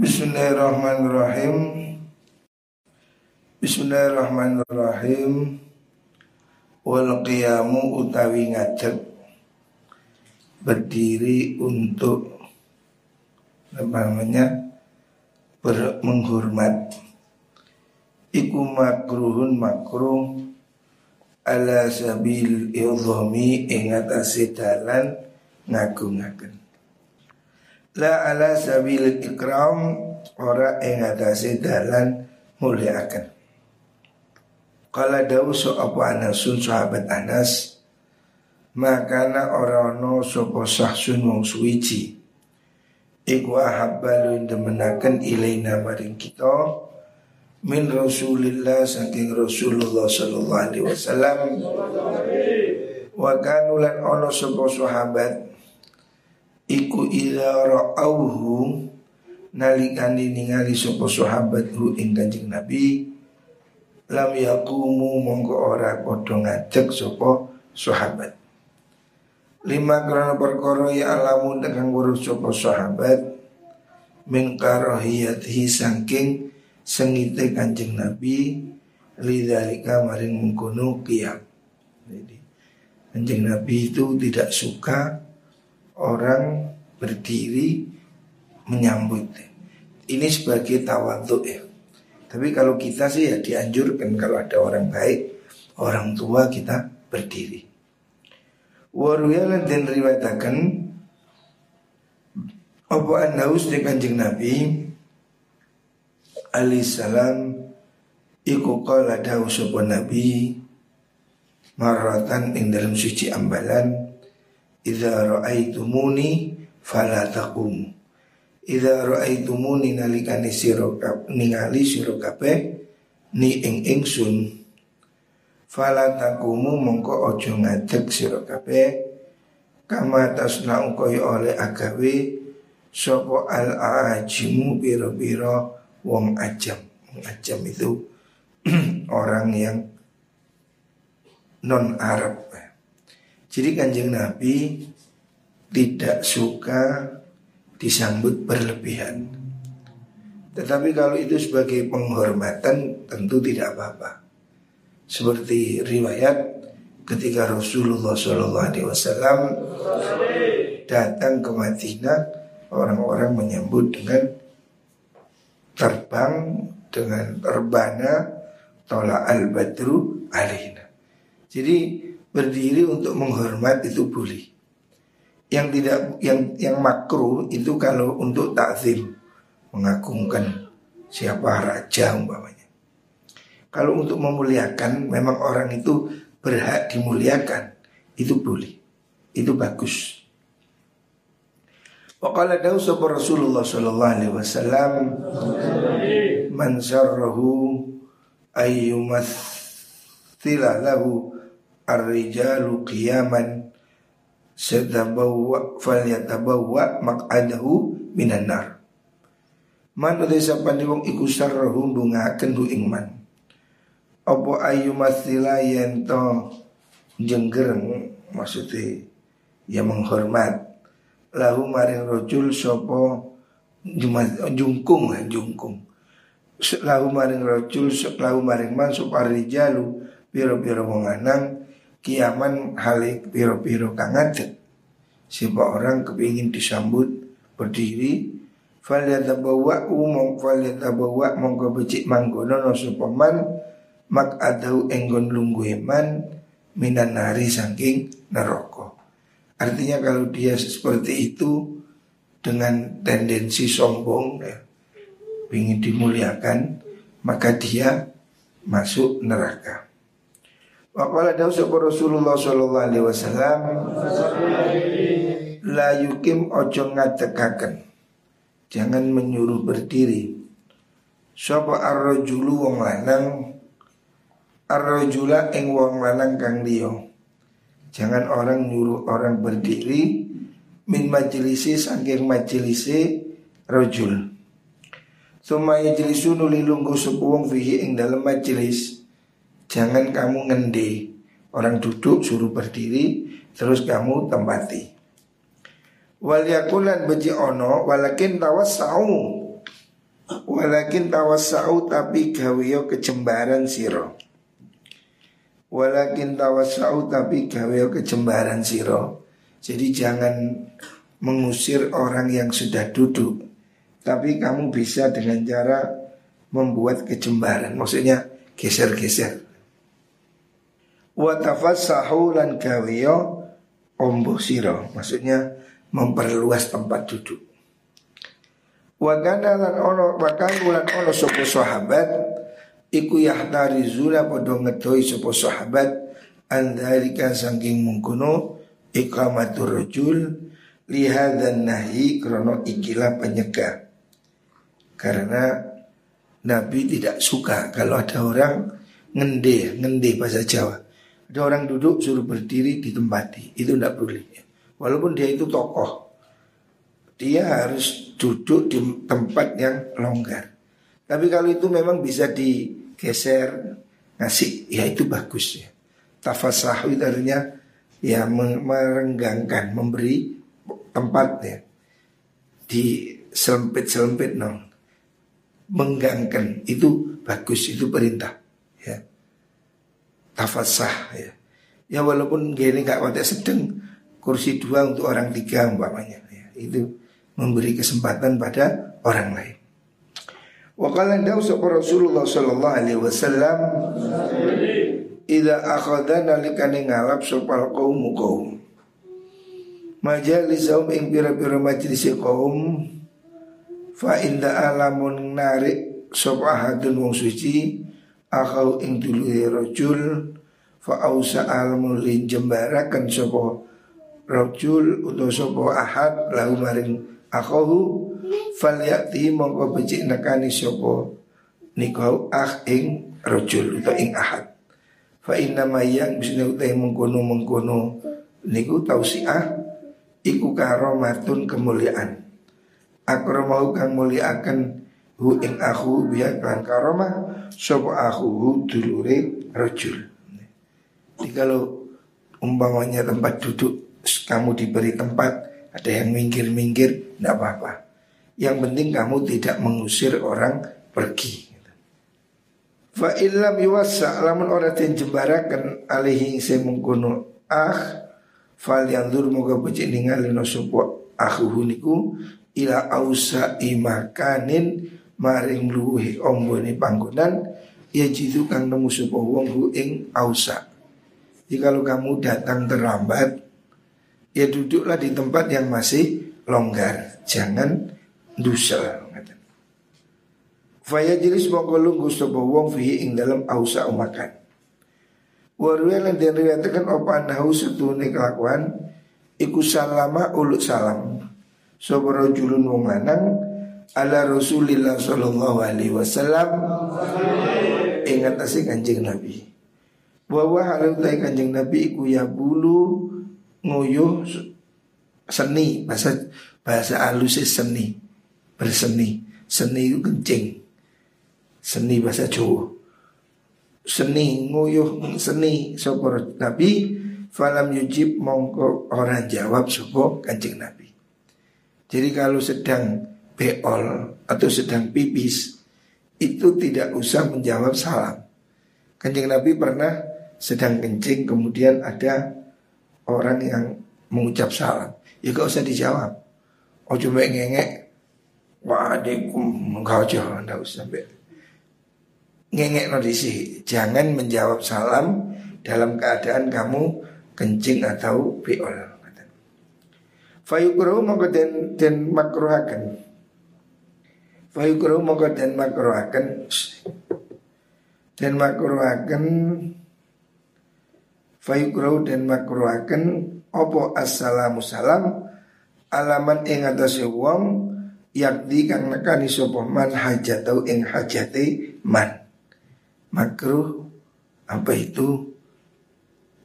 Bismillahirrahmanirrahim. Bismillahirrahmanirrahim. Wal qiyamu utawi ngajak Berdiri untuk namanya ber, Menghormat Iku makruhun makruh Ala sabil ilzami Ingat asidalan Ngagung-ngagung La ala sabil ikram ora ing atase dalan muliakan. Kala dawu apa anasun sahabat Anas Makana ora ono sopo sahsun wong suwiji Iku ahabba lu demenaken ilaina maring kita Min Rasulillah saking Rasulullah sallallahu alaihi wasallam Wa kanulan ono sopo sahabat iku ila ra'auhu nalikani ningali sapa sahabat hu ing Kanjeng Nabi. Lam yakumu monggo ora padha ngajak sapa sahabat. Lima krana perkara ya alamun dengan ngurus sapa sahabat. Min saking sengite Kanjeng Nabi lidzalika maring mengkono qiyam jadi Kanjeng Nabi itu tidak suka orang berdiri menyambut. Ini sebagai tawaduk ya. Tapi kalau kita sih ya dianjurkan kalau ada orang baik, orang tua kita berdiri. Waruyalan dan riwayatakan Apa an-naus di kanjeng Nabi Alaihissalam Iku qala dawu Nabi Maratan ing dalam suci ambalan Idza ra'aitumuni fala taqum. Idza ra'aitumuni nalikani sira ningali sira kabeh ni ing ingsun fala taqumu mongko aja ngadeg sira kabeh kama tasna'u kaya oleh agawe sapa al ajimu biro-biro wong ajam. Wong ajam itu orang yang non Arab. Jadi kanjeng Nabi tidak suka disambut berlebihan. Tetapi kalau itu sebagai penghormatan tentu tidak apa-apa. Seperti riwayat ketika Rasulullah SAW datang ke Madinah, orang-orang menyambut dengan terbang dengan terbana tola al badru alaina. Jadi berdiri untuk menghormat itu boleh. Yang tidak yang yang makruh itu kalau untuk takzim mengagungkan siapa raja umpamanya. Kalau untuk memuliakan memang orang itu berhak dimuliakan itu boleh. Itu bagus. Waqala dawu Rasulullah sallallahu alaihi wasallam man sarrahu lahu ar-rijalu qiyaman setabawwa falyatabawwa maq'adahu minan nar. Man utai sapani wong iku sarrahu bungaken du ing man. Apa ayu masila yen to jenggereng maksudnya ya menghormat lahu maring rojul sopo jungkung jungkung. Lahu maring rojul lahu maring man sopo rijalu biro-biro wong lanang kiaman halik piro-piro kang ngadeg Siapa orang kepingin disambut berdiri Falyatabawa umong falyatabawa mongko becik manggono no supaman Mak adau enggon lunggueman minan nari saking neroko Artinya kalau dia seperti itu dengan tendensi sombong ya, ingin dimuliakan maka dia masuk neraka. Waqala dawu sapa Rasulullah sallallahu alaihi wasallam la yukim ojo ngadekaken. Jangan menyuruh berdiri. Sapa ar-rajulu wong lanang ar-rajula ing wong lanang kang liya. Jangan orang nyuruh orang berdiri min majlisi saking majlisi rajul. Suma yajlisu nuli lungguh sepuwung fihi ing dalam majlis Jangan kamu ngendi. Orang duduk suruh berdiri Terus kamu tempati. Wal yakulan beji ono Walakin tawas Walakin tawassau tapi gaweyo kecembaran siro Walakin tawassau tapi gaweyo kecembaran siro Jadi jangan mengusir orang yang sudah duduk. Tapi kamu bisa dengan cara membuat kecembaran Maksudnya geser-geser Watafassahu lan gaweyo ombo siro Maksudnya memperluas tempat duduk. Wakana lan ono wakan lan ono sopo sahabat iku yahtarizuna padha ngedoi sopo sahabat andalika saking mungkono iqamatur rajul lihadan nahi krono ikilah penyegah. Karena Nabi tidak suka kalau ada orang ngende, ngende bahasa Jawa. Ada orang duduk suruh berdiri di tempat itu tidak boleh. Walaupun dia itu tokoh, dia harus duduk di tempat yang longgar. Tapi kalau itu memang bisa digeser ngasih, ya itu bagus ya. Tafasah itu artinya ya merenggangkan, memberi tempat ya. Di sempit-sempit no. Menggangkan itu bagus, itu perintah. Tafasah ya. Ya walaupun gini gak pada sedang kursi dua untuk orang tiga umpamanya ya. Itu memberi kesempatan pada orang lain. Wa qala Rasulullah sallallahu alaihi wasallam Ida akhadha nalikane ngalap sopal kaum kaum Majalisahum ing pira-pira majlis kaum Fa inda alamun narik sop ahadun wong suci Akhau ing duluhi rojul Fa ausa alamun lin jembarakan sopo rojul Uto sopo ahad lahu maring akhahu falyati mongko becik nekani sapa nikau akh ing rajul utawa ing ahad. Fa inna ma yang bisne utai mengkono-mengkono niku tausiah iku karomatun kemuliaan. Akramahu kang muliakan hu ing akhu biya kan karomah sapa akhu hu dulure rajul jadi kalau umpamanya tempat duduk kamu diberi tempat ada yang minggir-minggir, tidak apa-apa. Yang penting kamu tidak mengusir orang pergi. Fa illam yuwassa lamun ora den jembaraken alihi se ah fal yandur moga becik ningalino sapa akhuhu niku ila ausa imakanin maring luhe ombone panggonan ya jitu kang nemu sapa wong hu ing ausa. Jadi kalau kamu datang terlambat ya duduklah di tempat yang masih longgar, jangan dusel. Faya jelis mongko lunggu sapa wong fihi ing dalam ausa umakan. Warwelan dan riwayatkan apa anahu setune kelakuan iku salama ulut salam. Sapa rajulun wong lanang ala Rasulillah sallallahu alaihi wasallam. Ingat asik kanjeng Nabi. Bahwa halau kanjeng Nabi iku ya bulu nguyuh seni bahasa bahasa halus seni berseni. Seni kencing. Seni bahasa Jawa. Seni nguyuh seni sopor Nabi? Falam yujib mongko orang jawab sopo kancing Nabi. Jadi kalau sedang beol atau sedang pipis itu tidak usah menjawab salam. Kancing Nabi pernah sedang kencing kemudian ada orang yang mengucap salam. Ya gak usah dijawab. Oh coba ngengek Waalaikum Enggak Enggak usah sampai Ngengek no disi Jangan menjawab salam Dalam keadaan kamu Kencing atau biol Fayukro maka den, den makruhakan Fayukro maka den makruhakan Den makruhakan Fayukrau dan makruakan Opo assalamu salam? Alaman ing atase wong Yakdi kang nekani sopo man hajatau ing hajate man. Makruh Apa itu?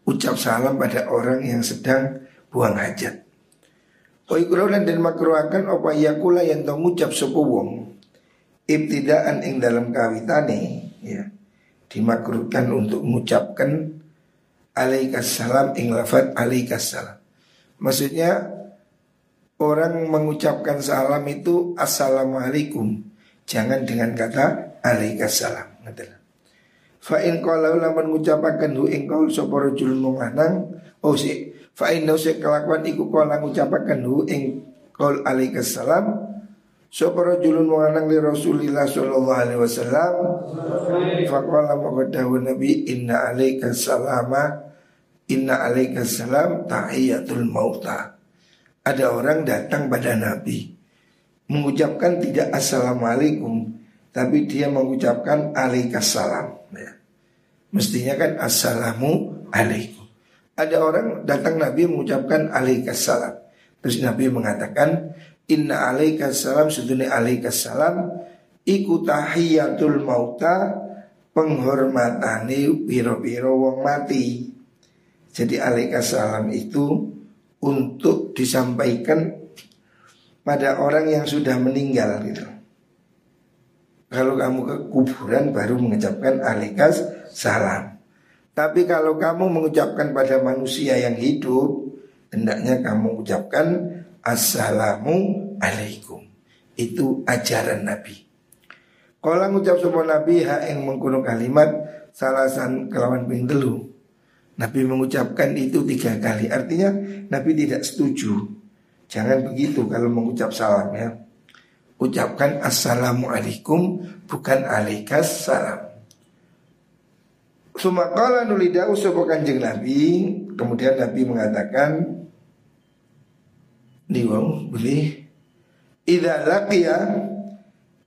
Ucap salam pada orang yang sedang buang hajat. Fayukrau dan makruakan Opo yakula yang tau ngucap sopo wong Ibtidaan ing dalam kawitane ya Dimakruhkan untuk mengucapkan alaikassalam ing lafad alaikassalam. Maksudnya orang mengucapkan salam itu assalamualaikum Jangan dengan kata alaikassalam. Fa in qala lamun ngucapaken hu ing kaul sapa rajul lanang oh si fa in se kelakuan iku kala ngucapaken hu ing kaul alaikassalam sapa rajulun lanang li Rasulillah sallallahu alaihi wasallam? Fa qala maka nabi inna alaikassalama inna alaikassalam tahiyatul mauta. Ada orang datang pada nabi mengucapkan tidak assalamualaikum tapi dia mengucapkan alaikassalam ya. Mestinya kan assalamu alaikum Ada orang datang Nabi mengucapkan alaikassalam Terus Nabi mengatakan Inna alaikassalam sedunia alaikassalam Iku tahiyatul mauta Penghormatani biro-biro wong mati Jadi alaikassalam itu Untuk disampaikan pada orang yang sudah meninggal gitu kalau kamu ke kuburan baru mengucapkan alikas salam. Tapi kalau kamu mengucapkan pada manusia yang hidup, hendaknya kamu ucapkan assalamu alaikum. Itu ajaran Nabi. Kalau ngucap semua Nabi hak yang mengkuno kalimat salasan kelawan ping Nabi mengucapkan itu tiga kali. Artinya Nabi tidak setuju. Jangan begitu kalau mengucap salam ya ucapkan assalamualaikum bukan alaikas salam. Sumakala nulida usopo kanjeng Nabi Kemudian Nabi mengatakan Niwong beli Ida lakia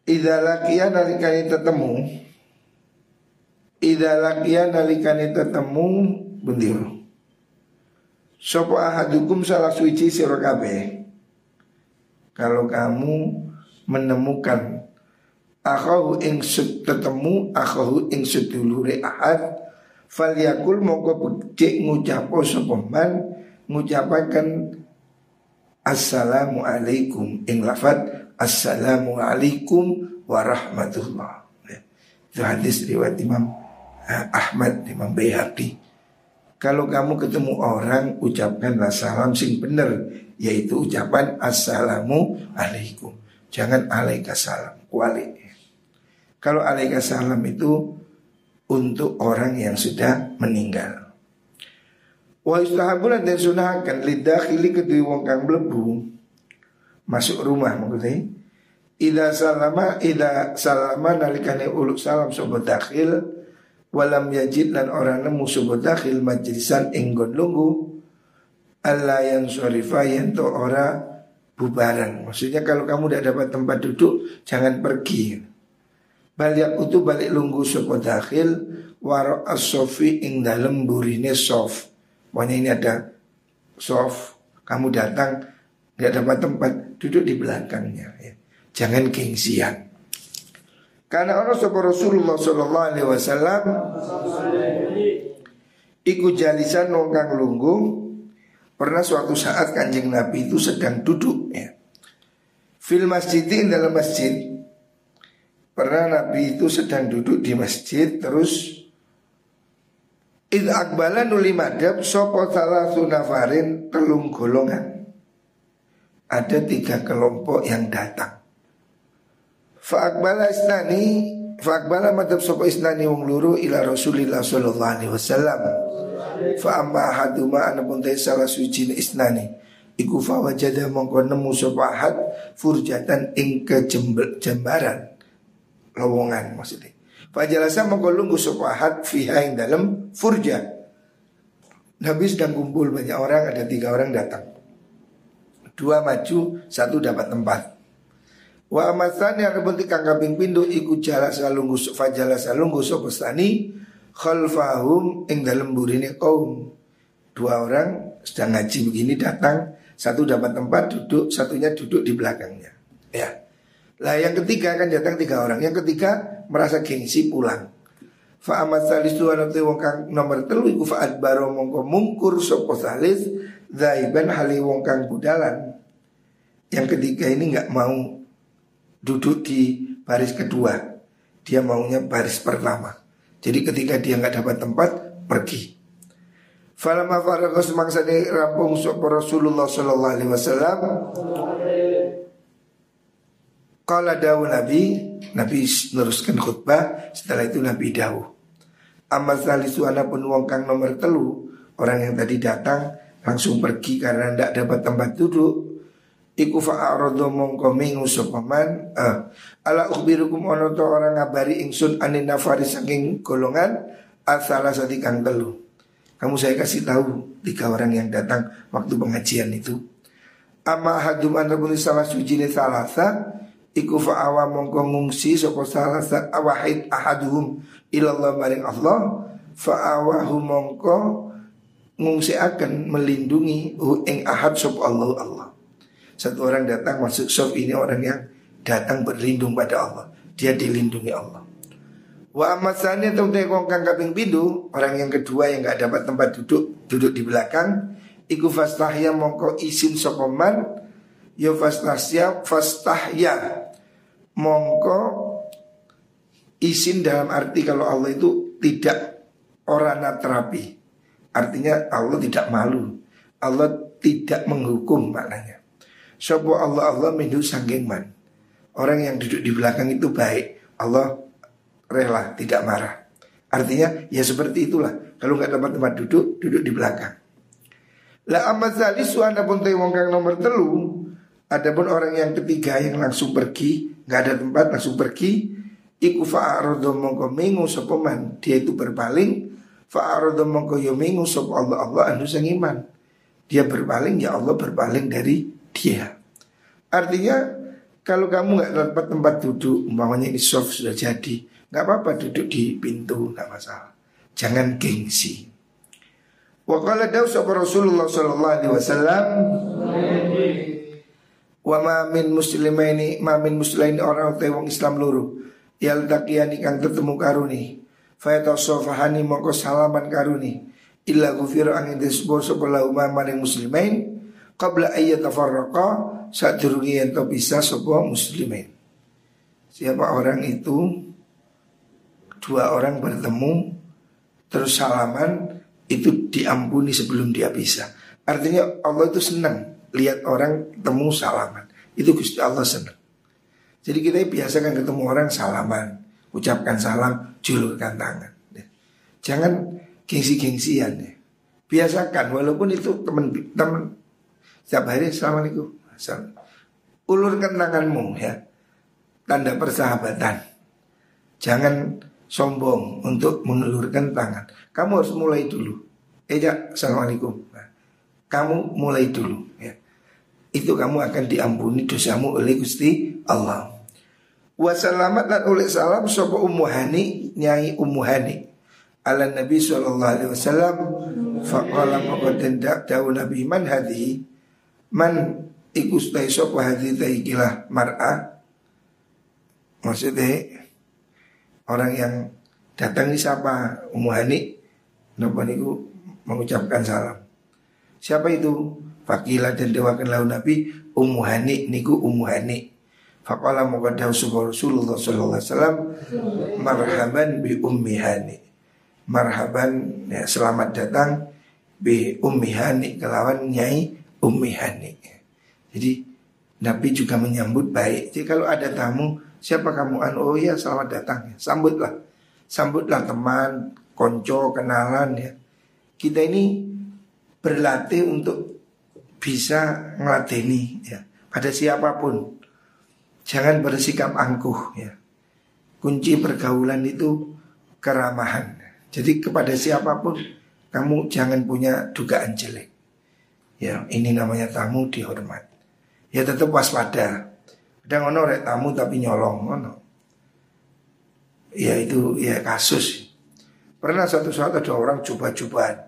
Ida lakia nalikani tetemu. Ida lakia nalikani tetemu Bendir. Sopo ahadukum salah suci sirokabe Kalau kamu menemukan akhahu ing ketemu akhahu ing sedulure ahad falyakul mongko becik ngucapo sapa man ngucapaken assalamu alaikum. Ing lafat assalamu alaikum warahmatullah. Itu hadis riwayat Imam eh, Ahmad Imam Bayhaqi. Kalau kamu ketemu orang ucapkanlah salam sing bener yaitu ucapan assalamu alaikum. Jangan alaika salam, kuali. Kalau alaika salam itu untuk orang yang sudah meninggal. Wa istahabulan dan sunahkan lidakhili kedua wong kang mlebu masuk rumah maksudnya. Ida salama ida salama nalikane uluk salam sobat dakhil walam yajid dan orang nemu sobat dakhil majlisan inggon lunggu Allah yang syarifah yang to ora bubaran. Maksudnya kalau kamu tidak dapat tempat duduk, jangan pergi. Balik itu balik lunggu sopo dakhil waro asofi ing dalem burine sof. Pokoknya ini ada sof. Kamu datang nggak dapat tempat duduk di belakangnya. Ya. Jangan gengsian. Karena orang sopo Rasulullah Sallallahu Alaihi Wasallam Iku jalisan nongkang lunggu Pernah suatu saat kanjeng Nabi itu sedang duduk ya. Fil masjidin dalam masjid Pernah Nabi itu sedang duduk di masjid Terus Id akbala nuli madab Sopo salah sunafarin telung golongan. Ada tiga kelompok yang datang. Fa'akbala isnani Fa'akbala madab sopo isnani wong luru ila Rasulillah sallallahu alaihi wasallam. Fa amma ahaduma anapun salah suci isnani. Iku fa wajada mongko nemu sapa ahad furjatan ing kejembaran lowongan maksudnya. Fa jalasa mongko lunggu sapa ahad fiha ing dalam furja. Nabi sedang kumpul banyak orang, ada tiga orang datang. Dua maju, satu dapat tempat. Wa amatan yang rebenti kang kaping pindu iku jala salunggu fajala salunggu sapa stani khalfahum ing dalam burine kaum. Dua orang sedang ngaji begini datang, satu dapat tempat duduk, satunya duduk di belakangnya. Ya. Lah yang ketiga kan datang tiga orang. Yang ketiga merasa gengsi pulang. Fa amat salis tu anate wong kang nomor telu iku faat baro mongko mungkur sapa salis zaiban hali wong kang budalan. Yang ketiga ini nggak mau duduk di baris kedua. Dia maunya baris pertama. Jadi ketika dia nggak dapat tempat pergi. Falama faragha semangsa di rampung sapa Rasulullah sallallahu alaihi wasallam Kala dawu Nabi, Nabi meneruskan khutbah, setelah itu Nabi dawu. Amal salisu pun wong kang nomor telu, orang yang tadi datang langsung pergi karena tidak dapat tempat duduk. Iku fa'arodo mongko mingu sopaman. Uh, Ala ukhbirukum ono to orang ngabari ingsun anin nafari saking golongan Asala sadikang telu. Kamu saya kasih tahu tiga orang yang datang waktu pengajian itu. Ama hadum anabuni salah suci salasa Iku fa'awa mongko ngungsi Sopo salasa awahid ahaduhum Ilallah maring Allah Fa'awahu mongko ngungsi akan melindungi hu ing ahad sopo Allah Allah satu orang datang masuk sof ini orang yang datang berlindung pada Allah. Dia dilindungi Allah. Wa amasani atau tekong kang kaping bidu orang yang kedua yang nggak dapat tempat duduk duduk di belakang iku fastahya mongko isin sokoman yo fastahya fastahya mongko isin dalam arti kalau Allah itu tidak orana terapi. Artinya Allah tidak malu. Allah tidak menghukum maknanya. Sopo Allah Allah minhu sanggeng man. Orang yang duduk di belakang itu baik Allah rela tidak marah. Artinya ya seperti itulah. Kalau nggak dapat tempat duduk, duduk di belakang. La amat zalisu anda pun wong kang nomor telu Adapun orang yang ketiga yang langsung pergi nggak ada tempat langsung pergi Iku fa'arodo mongko mingu sopoman Dia itu berpaling Fa'arodo mongko yo mingu sop Allah Allah anu sang iman Dia berpaling ya Allah berpaling dari dia. Artinya kalau kamu nggak dapat tempat duduk, umpamanya ini soft sudah jadi, nggak apa-apa duduk di pintu, nggak masalah. Jangan gengsi. Wa qala Rasulullah sallallahu alaihi wasallam Wa ma min muslimaini ma min muslimaini orang utai wong Islam luru yal takiyani kang ketemu karuni. Fayatasofahani mongko salaman karuni. Illa ghufira angin disebut sebelah umam maring muslimain qabla ayyatafarraqa saat durungi ento bisa sebuah muslimin. Siapa orang itu? Dua orang bertemu terus salaman itu diampuni sebelum dia bisa. Artinya Allah itu senang lihat orang temu salaman. Itu Gusti Allah senang. Jadi kita biasakan ketemu orang salaman, ucapkan salam, julurkan tangan. Jangan gengsi-gengsian ya. Biasakan walaupun itu teman teman setiap hari Assalamualaikum. Ulurkan tanganmu ya. Tanda persahabatan. Jangan sombong untuk mengulurkan tangan. Kamu harus mulai dulu. Eja Assalamualaikum. Nah, Kamu mulai dulu ya. Itu kamu akan diampuni dosamu oleh Gusti Allah. Wassalamat dan oleh salam Sopo umuhani Nyai umuhani Ala Nabi Sallallahu Alaihi Wasallam Faqala maqadin da'u Nabi man hadihi Man ikus tai sopa hati tai kilah mar'a? Maksudnya Orang yang datang ini siapa? Umuhani Napa niku mengucapkan salam Siapa itu? Fakilah dan dewakan lau Nabi Umuhani niku umuhani Faqala muqaddahu subha Rasulullah sallallahu alaihi wasallam marhaban bi ummihani. Marhaban ya, selamat datang bi ummihani kelawan nyai Ummi Hani. Jadi Nabi juga menyambut baik. Jadi kalau ada tamu, siapa kamu? An oh ya selamat datang. Ya. Sambutlah, sambutlah teman, konco, kenalan ya. Kita ini berlatih untuk bisa ngelateni ya pada siapa pun. Jangan bersikap angkuh ya. Kunci pergaulan itu keramahan. Jadi kepada siapa pun kamu jangan punya dugaan jelek. Ya, ini namanya tamu dihormat. Ya tetap waspada. Kadang ono rek tamu tapi nyolong ono. Ya itu ya kasus. Pernah satu saat ada orang coba-cobaan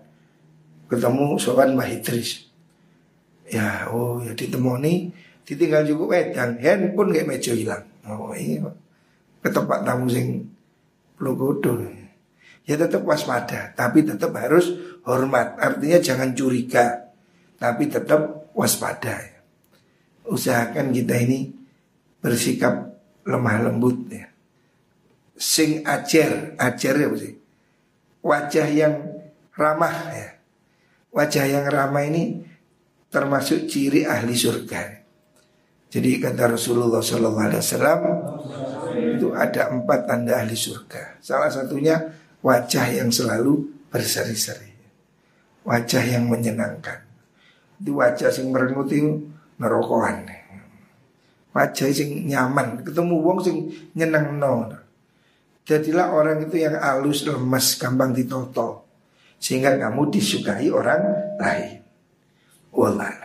ketemu sowan Mbah Idris. Ya, oh ya ditemoni ditinggal juga wedang, handphone kayak meja hilang. Oh ini ke tempat tamu sing. Ya tetap waspada, tapi tetap harus hormat. Artinya jangan curiga tapi tetap waspada. Usahakan kita ini bersikap lemah lembut ya. Sing ajar, ajar ya. Wajah yang ramah ya. Wajah yang ramah ini termasuk ciri ahli surga. Jadi kata Rasulullah Wasallam itu ada empat tanda ahli surga. Salah satunya wajah yang selalu berseri-seri, wajah yang menyenangkan. Itu wajah sing merengut itu nerokohan. Wajah sing nyaman, ketemu wong sing nyenang no. Jadilah orang itu yang halus, lemas, gampang ditoto. Sehingga kamu disukai orang lain. Wallah.